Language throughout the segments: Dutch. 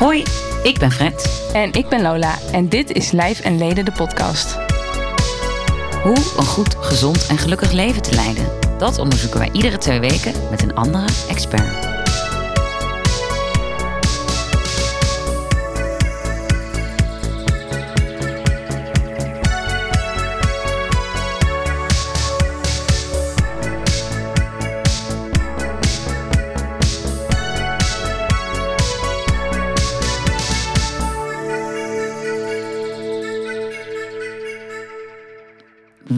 Hoi, ik ben Fred. En ik ben Lola en dit is Lijf en Leden de podcast. Hoe een goed, gezond en gelukkig leven te leiden. Dat onderzoeken wij iedere twee weken met een andere expert.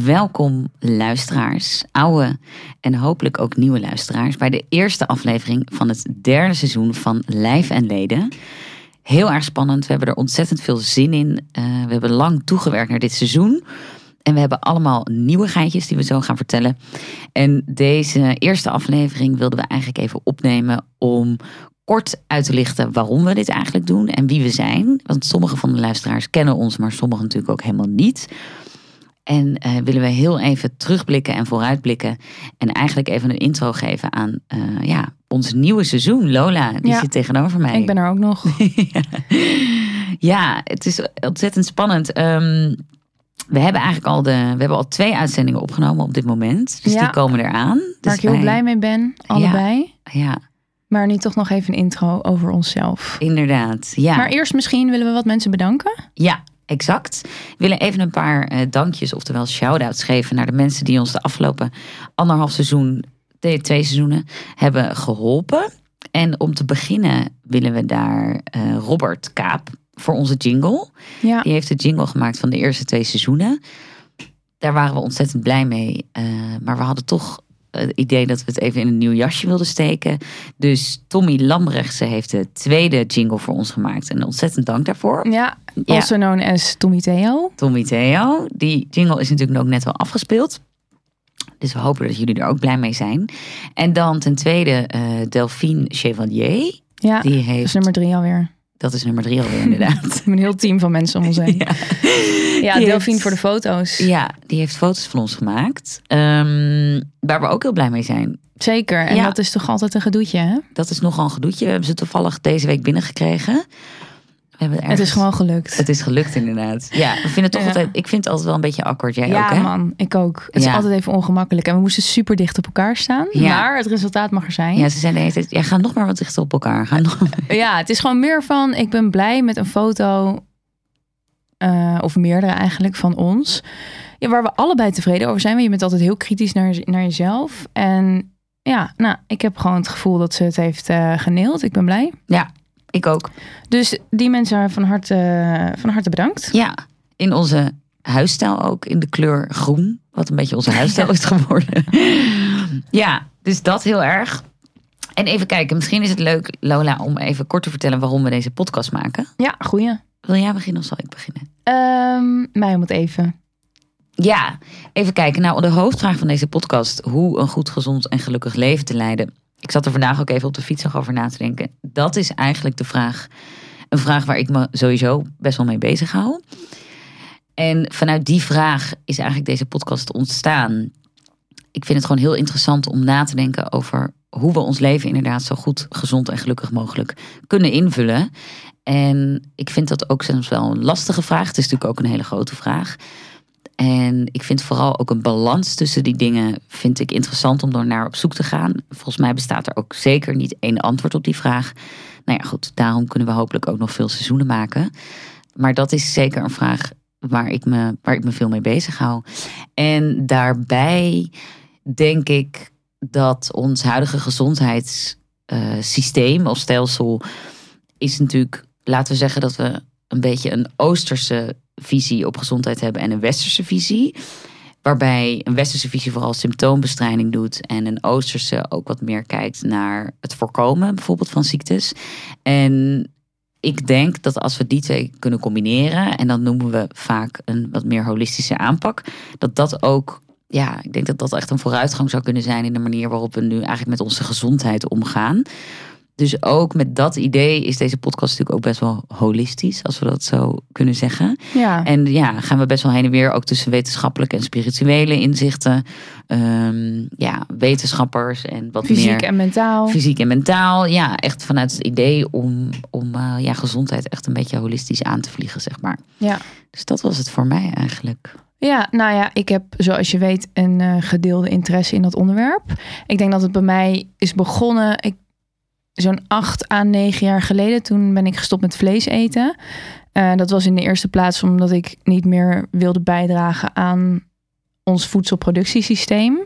Welkom luisteraars, oude en hopelijk ook nieuwe luisteraars, bij de eerste aflevering van het derde seizoen van Lijf en Leden. Heel erg spannend, we hebben er ontzettend veel zin in. Uh, we hebben lang toegewerkt naar dit seizoen. En we hebben allemaal nieuwe geitjes die we zo gaan vertellen. En deze eerste aflevering wilden we eigenlijk even opnemen om kort uit te lichten waarom we dit eigenlijk doen en wie we zijn. Want sommige van de luisteraars kennen ons, maar sommigen natuurlijk ook helemaal niet. En uh, willen we heel even terugblikken en vooruitblikken. En eigenlijk even een intro geven aan uh, ja, ons nieuwe seizoen. Lola, die Ja. zit tegenover mij. Ik ben er ook nog. ja, het is ontzettend spannend. Ehm, we hebben eigenlijk al, de, we hebben al twee uitzendingen opgenomen op dit moment. Dus Ja. die komen eraan. Waar Dus ik heel wij- blij mee ben, allebei. Ja, Maar nu toch nog even een intro over onszelf. inderdaad. Ja. Maar eerst misschien willen we wat mensen bedanken. Ja, exact. We willen even een paar eh, dankjes, oftewel shout-outs geven naar de mensen die ons de afgelopen anderhalf seizoen, de twee seizoenen, hebben geholpen. En om te beginnen willen we daar eh, Robert Kaap voor onze jingle. Ja, Die heeft de jingle gemaakt van de eerste twee seizoenen. Daar waren we ontzettend blij mee. eh, maar we hadden toch het idee dat we het even in een nieuw jasje wilden steken. Dus Tommy Lambrechtse heeft de tweede jingle voor ons gemaakt. En ontzettend dank daarvoor. ja Ja. also known as Tommy Theo. Tommy Theo. Die jingle is natuurlijk ook net wel afgespeeld. Dus we hopen dat jullie er ook blij mee zijn. En dan ten tweede eh, Delphine Chevalier. Ja, Die dat is heeft, nummer drie alweer. Dat is nummer drie alweer inderdaad. Een heel team van mensen om ons heen. Ja, Delphine heeft- voor de foto's. Ja, die heeft foto's van ons gemaakt. Ehm, waar we ook heel blij mee zijn. Zeker. En Ja. dat is toch altijd een gedoetje, hè? Dat is nogal een gedoetje. We hebben ze toevallig deze week binnengekregen. We Het is gewoon gelukt. Het is gelukt inderdaad. Ja, we vinden het toch Ja. altijd... Ik vind het altijd wel een beetje awkward. Jij ja, ook, hè? man. Ik ook. Het Ja. is altijd even ongemakkelijk. En we moesten super dicht op elkaar staan. Ja. Maar het resultaat mag er zijn. Ja, ze zijn de hele tijd... Ja, ga nog maar wat dichter op elkaar. Ga nog... Ja, het is gewoon meer van, ik ben blij met een foto, eh, of meerdere eigenlijk, van ons. Ja, waar we allebei tevreden over zijn. Want je bent altijd heel kritisch naar, naar jezelf. En ja, nou, ik heb gewoon het gevoel dat ze het heeft eh geneeld. Ik ben blij. Ja, ik ook. Dus die mensen van harte, van harte bedankt. Ja, in onze huisstijl ook. In de kleur groen. Wat een beetje onze huisstijl is geworden. ja, dus dat heel erg. En even kijken, misschien is het leuk, Lola, om even kort te vertellen waarom we deze podcast maken. Ja, goeie. Wil jij beginnen of zal ik beginnen? Ehm mij om het even. Ja, even kijken. Nou, de hoofdvraag van deze podcast: hoe een goed, gezond en gelukkig leven te leiden. Ik zat er vandaag ook even op de fiets over na te denken. Dat is eigenlijk de vraag. Een vraag waar ik me sowieso best wel mee bezig hou. En vanuit die vraag is eigenlijk deze podcast ontstaan. Ik vind het gewoon heel interessant om na te denken over hoe we ons leven inderdaad zo goed, gezond en gelukkig mogelijk kunnen invullen. En ik vind dat ook soms wel een lastige vraag. Het is natuurlijk ook een hele grote vraag. En ik vind vooral ook een balans tussen die dingen vind ik interessant om door naar op zoek te gaan. Volgens mij bestaat er ook zeker niet één antwoord op die vraag. Nou ja, goed, daarom kunnen we hopelijk ook nog veel seizoenen maken. Maar dat is zeker een vraag waar ik me, waar ik me veel mee bezig hou. En daarbij denk ik dat ons huidige gezondheidssysteem of stelsel is natuurlijk, laten we zeggen dat we een beetje een oosterse visie op gezondheid hebben en een westerse visie. Waarbij een westerse visie vooral symptoombestrijding doet en een oosterse ook wat meer kijkt naar het voorkomen bijvoorbeeld van ziektes. En ik denk dat als we die twee kunnen combineren, en dan noemen we vaak een wat meer holistische aanpak, dat dat ook, ja, ik denk dat dat echt een vooruitgang zou kunnen zijn in de manier waarop we nu eigenlijk met onze gezondheid omgaan. Dus ook met dat idee is deze podcast natuurlijk ook best wel holistisch, als we dat zo kunnen zeggen. Ja. En ja, gaan we best wel heen en weer ook tussen wetenschappelijke en spirituele inzichten. Ehm, ja, wetenschappers en wat Fysiek meer en mentaal. fysiek en mentaal. Ja, echt vanuit het idee om, om eh, ja, gezondheid echt een beetje holistisch aan te vliegen, zeg maar. Ja. Dus dat was het voor mij eigenlijk. Ja, nou ja, ik heb zoals je weet een eh, gedeelde interesse in dat onderwerp. Ik denk dat het bij mij is begonnen ik, zo'n acht à negen jaar geleden. Toen ben ik gestopt met vlees eten. Eh, dat was in de eerste plaats omdat ik niet meer wilde bijdragen aan ons voedselproductiesysteem.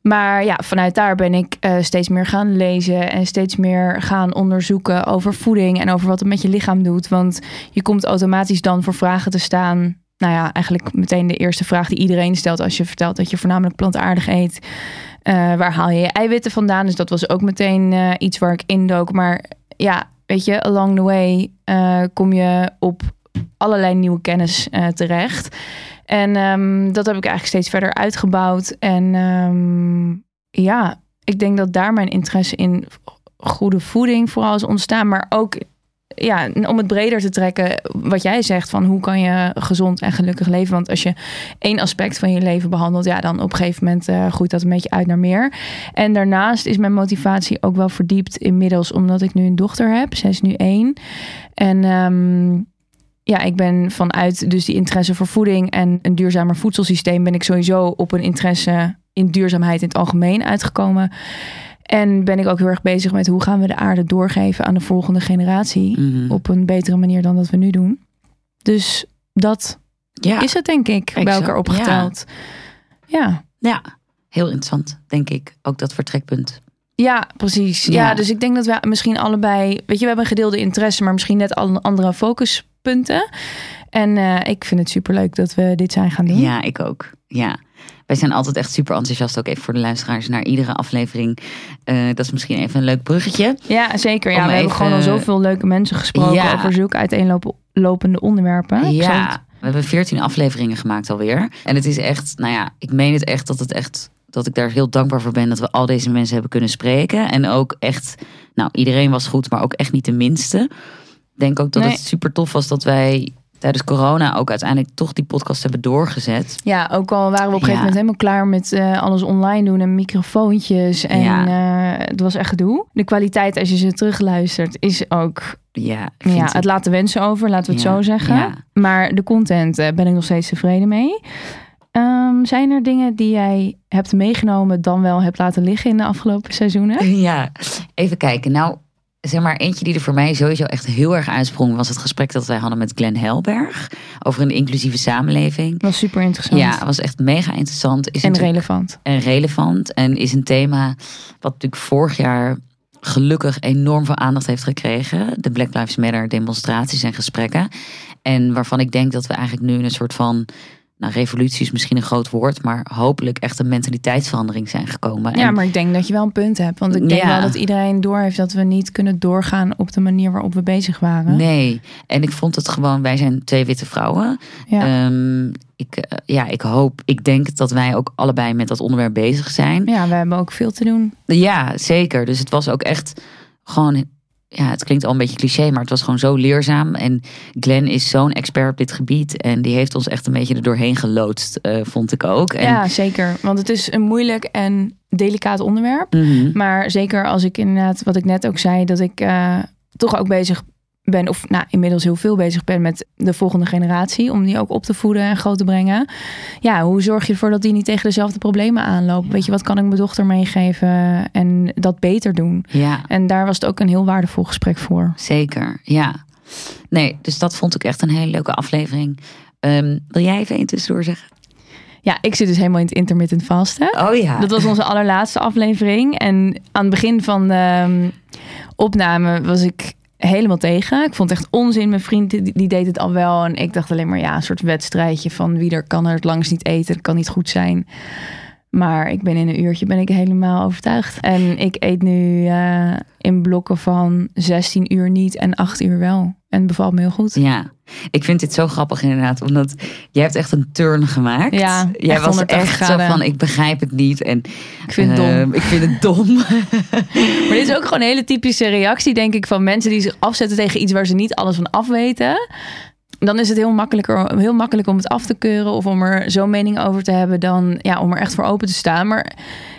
Maar ja, vanuit daar ben ik eh, steeds meer gaan lezen en steeds meer gaan onderzoeken over voeding en over wat het met je lichaam doet. Want je komt automatisch dan voor vragen te staan. Nou ja, eigenlijk meteen de eerste vraag die iedereen stelt als je vertelt dat je voornamelijk plantaardig eet. Eh, waar haal je je eiwitten vandaan? Dus dat was ook meteen eh, iets waar ik indook. Maar ja, weet je, along the way eh, kom je op allerlei nieuwe kennis terecht. En ehm, dat heb ik eigenlijk steeds verder uitgebouwd. En ehm, ja, ik denk dat daar mijn interesse in goede voeding vooral is ontstaan. Maar ook ja, om het breder te trekken, wat jij zegt van hoe kan je gezond en gelukkig leven. Want als je één aspect van je leven behandelt, ja, dan op een gegeven moment eh, groeit dat een beetje uit naar meer. En daarnaast is mijn motivatie ook wel verdiept inmiddels, omdat ik nu een dochter heb. Zij is nu één. En ehm, ja, ik ben vanuit dus die interesse voor voeding en een duurzamer voedselsysteem, ben ik sowieso op een interesse in duurzaamheid in het algemeen uitgekomen. En ben ik ook heel erg bezig met hoe gaan we de aarde doorgeven aan de volgende generatie. Mhm. Op een betere manier dan dat we nu doen. Dus dat Ja, is het denk ik bij elkaar opgeteld. Ja. ja, heel interessant, denk ik. Ook dat vertrekpunt. Ja, precies. Ja. Ja. dus ik denk dat we misschien allebei, weet je, we hebben een gedeelde interesse, maar misschien net al andere focuspunten. En eh, ik vind het superleuk dat we dit zijn gaan doen. Ja, ik ook. Ja. Wij zijn altijd echt super enthousiast, ook even voor de luisteraars, naar iedere aflevering. Eh, dat is misschien even een leuk bruggetje. Ja, zeker. Ja, we hebben gewoon al zoveel leuke mensen gesproken Ja. over zulke uiteenlopende onderwerpen. Ja, het- we hebben 14 afleveringen gemaakt alweer. En het is echt, nou ja, ik meen het echt dat het echt dat ik daar heel dankbaar voor ben dat we al deze mensen hebben kunnen spreken. En ook echt, nou, iedereen was goed, maar ook echt niet de minste. Ik denk ook dat Nee. het super tof was dat wij tijdens corona ook uiteindelijk toch die podcast hebben doorgezet. Ja, ook al waren we op een gegeven Ja. moment helemaal klaar met eh, alles online doen en microfoontjes. En Ja. eh, het was echt gedoe. De kwaliteit als je ze terugluistert is ook... Ja, ik Ja, het- het laat de wensen over, laten we het zo zeggen. Maar de content eh, ben ik nog steeds tevreden mee. Ehm, zijn er dingen die jij hebt meegenomen dan wel hebt laten liggen in de afgelopen seizoenen? Ja, even kijken. Nou, zeg maar, eentje die er voor mij sowieso echt heel erg uitsprong, was het gesprek dat wij hadden met Glenn Helberg over een inclusieve samenleving. Dat was super interessant. Ja, was echt mega interessant. Is en relevant. en relevant. En is een thema wat natuurlijk vorig jaar gelukkig enorm veel aandacht heeft gekregen. De Black Lives Matter demonstraties en gesprekken. En waarvan ik denk dat we eigenlijk nu in een soort van. Nou, revolutie is misschien een groot woord, maar hopelijk echt een mentaliteitsverandering zijn gekomen. En Ja, maar ik denk dat je wel een punt hebt. Want ik denk Ja. wel dat iedereen doorheeft dat we niet kunnen doorgaan op de manier waarop we bezig waren. Nee, en ik vond het gewoon, wij zijn twee witte vrouwen. Ja. Ehm, ik, eh, ja, ik hoop, ik denk dat wij ook allebei met dat onderwerp bezig zijn. ja, we hebben ook veel te doen. Ja, zeker. Dus het was ook echt gewoon. Ja, het klinkt al een beetje cliché, maar het was gewoon zo leerzaam. En Glenn is zo'n expert op dit gebied. En die heeft ons echt een beetje er doorheen geloodst, eh, vond ik ook. En, Ja, zeker. Want het is een moeilijk en delicaat onderwerp. Mhm. Maar zeker als ik inderdaad, wat ik net ook zei, dat ik eh, toch ook bezig ben, of nou, inmiddels heel veel bezig ben met de volgende generatie, om die ook op te voeden en groot te brengen. Ja, hoe zorg je ervoor dat die niet tegen dezelfde problemen aanlopen? Weet je, wat kan ik mijn dochter meegeven en dat beter doen? Ja, En daar was het ook een heel waardevol gesprek voor. zeker. Ja. Nee, dus dat vond ik echt een hele leuke aflevering. Ehm, wil jij even een tussendoor zeggen? Ja, ik zit dus helemaal in het intermittent vasten. Oh ja. Dat was onze allerlaatste aflevering. En aan het begin van de ehm, opname was ik helemaal tegen. Ik vond het echt onzin. Mijn vriend die, deed het al wel. En ik dacht alleen maar, ja, een soort wedstrijdje van wie er kan er het langst niet eten. Dat kan niet goed zijn. Maar ik ben in een uurtje ben ik helemaal overtuigd. En ik eet nu eh, in blokken van 16 uur niet en 8 uur wel. En bevalt me heel goed. Ja, ik vind dit zo grappig inderdaad, omdat jij hebt echt een turn gemaakt. Ja, jij echt was 180 echt zo van, ik begrijp het niet en Ik vind het dom. ehm, ik vind het dom. Maar dit is ook gewoon een hele typische reactie, denk ik, van mensen die zich afzetten tegen iets waar ze niet alles van af weten. dan is het heel, makkelijker, heel makkelijk om het af te keuren of om er zo'n mening over te hebben dan ja, om er echt voor open te staan. Maar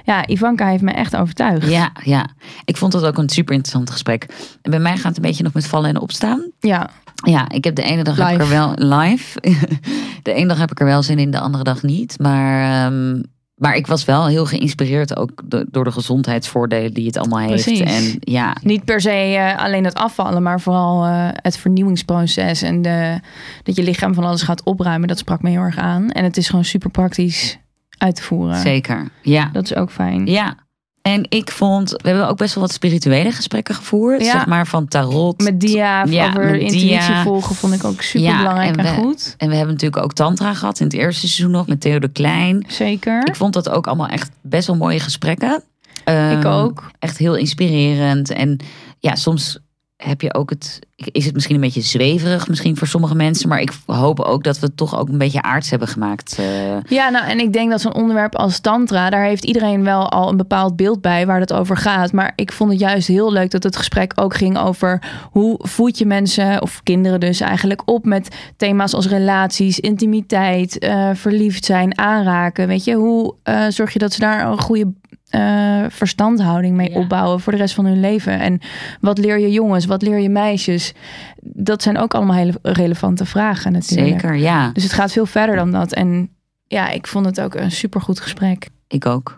ja, Ivanka heeft me echt overtuigd. Ja, ja. Ik vond het ook een super interessant gesprek. En bij mij gaat het een beetje nog met vallen en opstaan. Ja, Ja, ik heb de ene dag heb ik er wel live. De ene dag heb ik er wel zin in, de andere dag niet. Maar, ehm, maar ik was wel heel geïnspireerd ook do- door de gezondheidsvoordelen die het allemaal heeft. Precies. En ja, niet per se eh, alleen het afvallen, maar vooral eh, het vernieuwingsproces en de, dat je lichaam van alles gaat opruimen. Dat sprak me heel erg aan. En het is gewoon super praktisch uit te voeren. zeker. Ja. Dat is ook fijn. Ja. En ik vond, we hebben ook best wel wat spirituele gesprekken gevoerd. Ja. Zeg maar van tarot. Met dia Ja, over met intuïtie dia. volgen vond ik ook super Ja, belangrijk en en, we- goed. En we hebben natuurlijk ook tantra gehad in het eerste seizoen nog met Theo de Klein. Zeker. Ik vond dat ook allemaal echt best wel mooie gesprekken. Ehm, Ik ook. Echt heel inspirerend. En ja, soms heb je ook het. Is het misschien een beetje zweverig, misschien voor sommige mensen. Maar ik hoop ook dat we het toch ook een beetje aards hebben gemaakt. eh. Ja, nou, en ik denk dat zo'n onderwerp als tantra, daar heeft iedereen wel al een bepaald beeld bij waar het over gaat. Maar ik vond het juist heel leuk dat het gesprek ook ging over hoe voed je mensen, of kinderen dus eigenlijk, op met thema's als relaties, intimiteit, eh, verliefd zijn, aanraken. Weet je, hoe eh, zorg je dat ze daar een goede eh, verstandhouding mee Ja. opbouwen voor de rest van hun leven? En wat leer je jongens, wat leer je meisjes? Dat zijn ook allemaal hele relevante vragen natuurlijk. Zeker, ja. Dus het gaat veel verder dan dat. En ja, ik vond het ook een supergoed gesprek. Ik ook.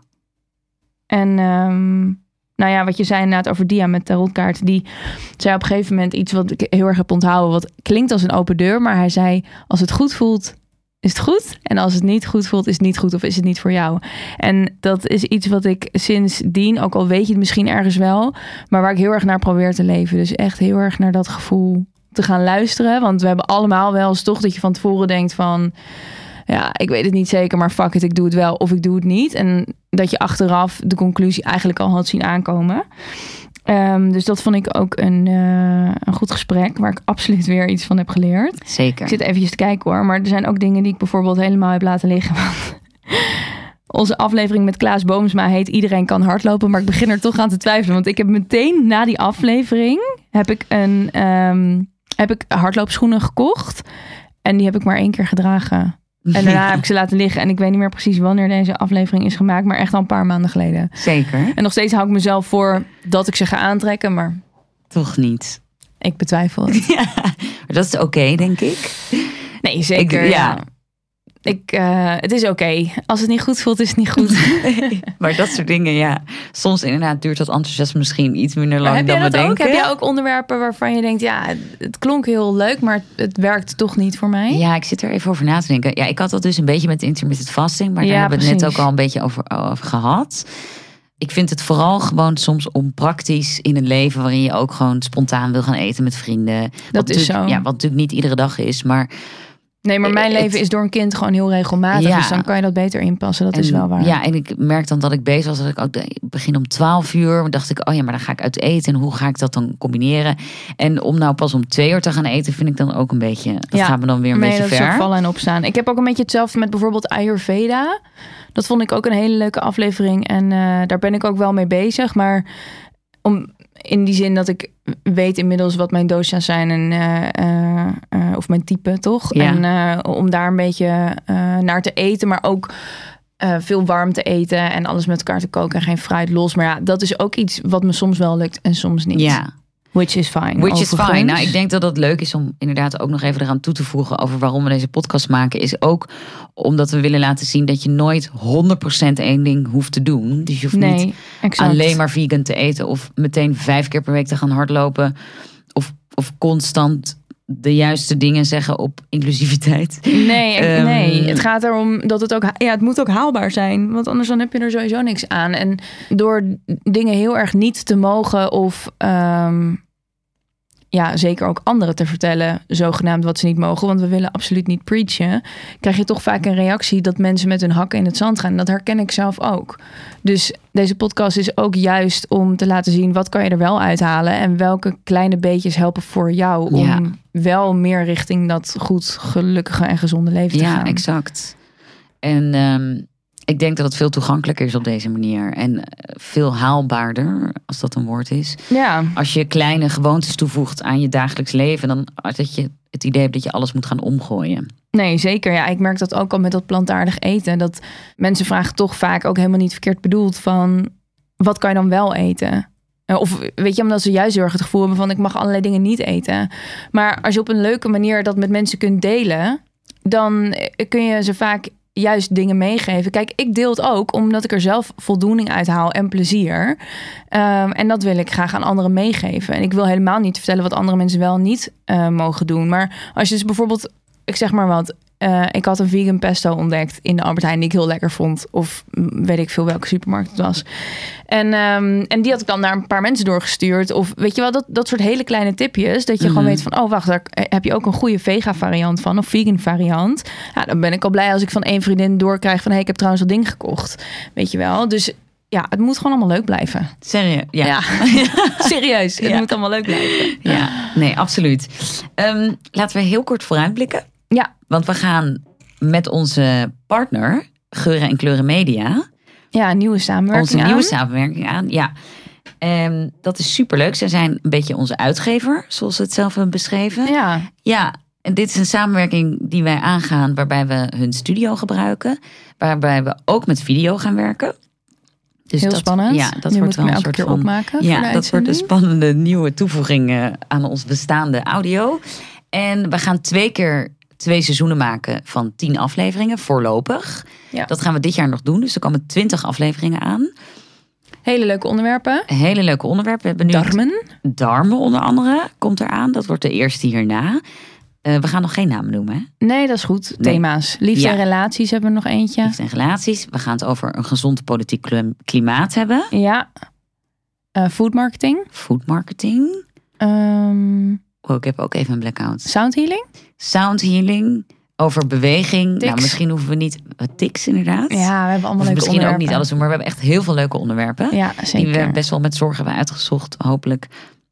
En ehm, nou ja, wat je zei inderdaad over Dia met tarotkaarten. Die zei op een gegeven moment iets wat ik heel erg heb onthouden. Wat klinkt als een open deur. Maar hij zei, als het goed voelt, is het goed. En als het niet goed voelt, is het niet goed of is het niet voor jou. En dat is iets wat ik sindsdien, ook al weet je het misschien ergens wel. Maar waar ik heel erg naar probeer te leven. Dus echt heel erg naar dat gevoel te gaan luisteren. Want we hebben allemaal wel eens toch dat je van tevoren denkt van... Ja, ik weet het niet zeker, maar fuck it, ik doe het wel of ik doe het niet. En dat je achteraf de conclusie eigenlijk al had zien aankomen. Ehm, dus dat vond ik ook een, eh, een goed gesprek, waar ik absoluut weer iets van heb geleerd. Zeker. Ik zit eventjes te kijken hoor, maar er zijn ook dingen die ik bijvoorbeeld helemaal heb laten liggen. Want onze aflevering met Klaas Boomsma heet Iedereen kan hardlopen, maar ik begin er toch aan te twijfelen. Want ik heb meteen na die aflevering, heb ik, een, ehm, heb ik hardloopschoenen gekocht. En die heb ik maar één keer gedragen. En daarna heb ik ze laten liggen. En ik weet niet meer precies wanneer deze aflevering is gemaakt, maar echt al een paar maanden geleden. Zeker. En nog steeds hou ik mezelf voor dat ik ze ga aantrekken, maar Toch niet. ik betwijfel het. Ja, maar dat is oké, denk ik. Nee, zeker. Ik- ja. ja. Ik, eh, het is oké. Als het niet goed voelt, is het niet goed. Maar dat soort dingen, ja. Soms inderdaad duurt dat enthousiasme misschien iets minder lang dan we dat ook? denken. Heb jij ook onderwerpen waarvan je denkt, ja, het klonk heel leuk, maar het werkt toch niet voor mij? Ja, ik zit er even over na te denken. Ja, ik had dat dus een beetje met intermittent fasting, maar daar Ja, hebben we het net ook al een beetje over, over gehad. Ik vind het vooral gewoon soms onpraktisch in een leven waarin je ook gewoon spontaan wil gaan eten met vrienden. Wat is zo. Ja, wat natuurlijk niet iedere dag is, maar Nee, maar mijn Het- leven is door een kind gewoon heel regelmatig. Ja. Dus dan kan je dat beter inpassen. Dat is wel waar. Ja, en ik merk dan dat ik bezig was. Dat ik ook begin om 12 uur. Dacht ik, oh ja, maar dan ga ik uit eten. En hoe ga ik dat dan combineren? En om nou pas om twee uur te gaan eten, vind ik dan ook een beetje. Dat Ja. gaat me dan weer een nee, beetje dat is ver. ook vallen en opstaan. Ik heb ook een beetje hetzelfde met bijvoorbeeld Ayurveda. Dat vond ik ook een hele leuke aflevering. En eh, daar ben ik ook wel mee bezig. Maar om, in die zin dat ik weet inmiddels wat mijn dosha's zijn. En, eh, eh, eh, of mijn type, toch? Ja. En eh, om daar een beetje eh, naar te eten. Maar ook eh, veel warm te eten. En alles met elkaar te koken. En geen fruit los. Maar ja, dat is ook iets wat me soms wel lukt en soms niet. Ja, Which is fine. which is fine. Nou, ik denk dat het leuk is om inderdaad ook nog even eraan toe te voegen over waarom we deze podcast maken. Is ook omdat we willen laten zien dat je nooit 100% één ding hoeft te doen. Dus je hoeft niet exact. alleen maar vegan te eten of meteen vijf keer per week te gaan hardlopen of, of constant de juiste dingen zeggen op inclusiviteit. Nee, Ehm, nee, het gaat erom dat het ook, ja, het moet ook haalbaar zijn, want anders dan heb je er sowieso niks aan. En door dingen heel erg niet te mogen of ehm, ja, zeker ook anderen te vertellen, zogenaamd wat ze niet mogen, want we willen absoluut niet preachen, krijg je toch vaak een reactie dat mensen met hun hakken in het zand gaan. Dat herken ik zelf ook. Dus deze podcast is ook juist om te laten zien wat kan je er wel uithalen en welke kleine beetjes helpen voor jou om Ja. wel meer richting dat goed, gelukkige en gezonde leven te Ja, gaan. exact. En ehm, ik denk dat het veel toegankelijker is op deze manier. En eh, veel haalbaarder, als dat een woord is. Ja, Als je kleine gewoontes toevoegt aan je dagelijks leven, dan dat je het idee hebt dat je alles moet gaan omgooien. Nee, zeker. Ja, ik merk dat ook al met dat plantaardig eten. Dat mensen vragen toch vaak ook helemaal niet verkeerd bedoeld van wat kan je dan wel eten? Eh, Of weet je, omdat ze juist heel erg het gevoel hebben van ik mag allerlei dingen niet eten. Maar als je op een leuke manier dat met mensen kunt delen, dan eh, kun je ze vaak juist dingen meegeven. Kijk, ik deel het ook omdat ik er zelf voldoening uit haal en plezier. Ehm, en dat wil ik graag aan anderen meegeven. En ik wil helemaal niet vertellen wat andere mensen wel niet eh, mogen doen. Maar als je dus bijvoorbeeld, ik zeg maar wat, eh, ik had een vegan pesto ontdekt in de Albert Heijn die ik heel lekker vond. Of mm, weet ik veel welke supermarkt het was. En, ehm, en die had ik dan naar een paar mensen doorgestuurd. Of weet je wel, dat, dat soort hele kleine tipjes. Dat je gewoon weet van, oh wacht, daar heb je ook een goede vega variant van. Of vegan variant. Ja, dan ben ik al blij als ik van één vriendin doorkrijg van... hé, ik heb trouwens dat ding gekocht. Weet je wel, dus... Ja, het moet gewoon allemaal leuk blijven. Serieus? Ja. Ja, serieus. Het Ja. moet allemaal leuk blijven. Ja, nee, absoluut. Ehm, laten we heel kort vooruitblikken. Ja, Want we gaan met onze partner, Geuren en Kleuren Media, ja een nieuwe samenwerking onze nieuwe samenwerking aan. Ja, Ehm, dat is superleuk. Zij zijn een beetje onze uitgever, zoals ze het zelf hebben beschreven. Ja, Ja, en dit is een samenwerking die wij aangaan waarbij we hun studio gebruiken. Waarbij we ook met video gaan werken. Dus heel dat, spannend. Ja, dat nu wordt wel een soort keer van, opmaken. Ja, dat wordt een spannende nieuwe toevoeging eh, aan ons bestaande audio. En we gaan twee keer twee seizoenen maken van tien afleveringen voorlopig. Ja. Dat gaan we dit jaar nog doen. Dus er komen twintig afleveringen aan. Hele leuke onderwerpen. Hele leuke onderwerpen. We hebben nu Darmen. darmen onder andere komt eraan. Dat wordt de eerste hierna. Eh, we gaan nog geen namen noemen. Hè? Nee, dat is goed. Thema's. Liefde Ja. en relaties hebben we nog eentje. Liefde en relaties. We gaan het over een gezond politiek klim- klimaat hebben. Ja. Eh, food marketing. Food marketing. Ehm, Oh, ik heb ook even een blackout. sound healing. Sound healing. Over beweging. Tics. Nou, misschien hoeven we niet... Tics inderdaad. Ja, we hebben allemaal Of leuke misschien ook niet alles doen. Maar we hebben echt heel veel leuke onderwerpen. Ja, Die zeker. we best wel met zorg hebben uitgezocht, hopelijk.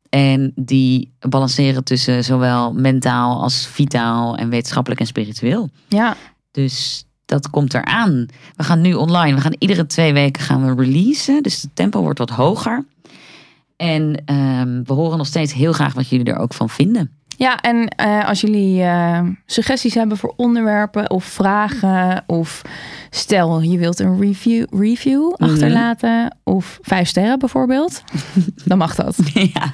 En die balanceren tussen zowel mentaal als vitaal en wetenschappelijk en spiritueel. Ja, Dus dat komt eraan. We gaan nu online. We gaan iedere twee weken gaan we releasen. Dus de tempo wordt wat hoger. En ehm, we horen nog steeds heel graag wat jullie er ook van vinden. ja en eh, als jullie eh, suggesties hebben voor onderwerpen of vragen... of stel je wilt een review, review Mhm. achterlaten... of vijf sterren bijvoorbeeld, dan mag dat. ja.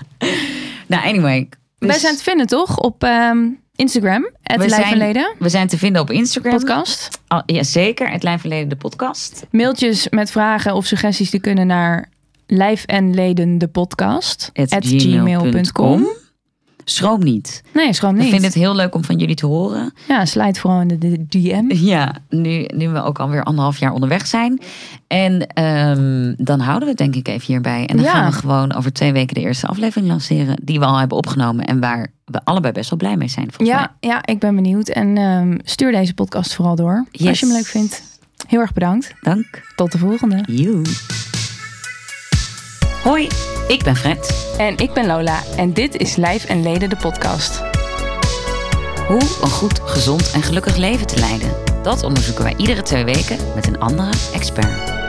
Nou, anyway. Wij Dus zijn te vinden toch op ehm, Instagram, het We Lijf en zijn- Leden we zijn te vinden op Instagram. podcast. Oh, ja, zeker. Het Lijn Verleden, de podcast. Mailtjes met vragen of suggesties die kunnen naar lijf en leden de podcast At at gmail.com. Schroom niet. Nee, schroom niet. vinden het heel leuk om van jullie te horen. Ja, slijt vooral in de, DM. Ja, nu, nu we ook alweer anderhalf jaar onderweg zijn. En ehm, dan houden we het denk ik even hierbij. En dan Ja. gaan we gewoon over twee weken de eerste aflevering lanceren. Die we al hebben opgenomen. En waar we allebei best wel blij mee zijn. volgens Ja, ja, ik ben benieuwd. En ehm, stuur deze podcast vooral door. Yes. Als je hem leuk vindt. Heel erg bedankt. Dank. Tot de volgende. You. Hoi, ik ben Fred. En ik ben Lola. En dit is Lijf en Leden de podcast. Hoe een goed, gezond en gelukkig leven te leiden. Dat onderzoeken wij iedere twee weken met een andere expert.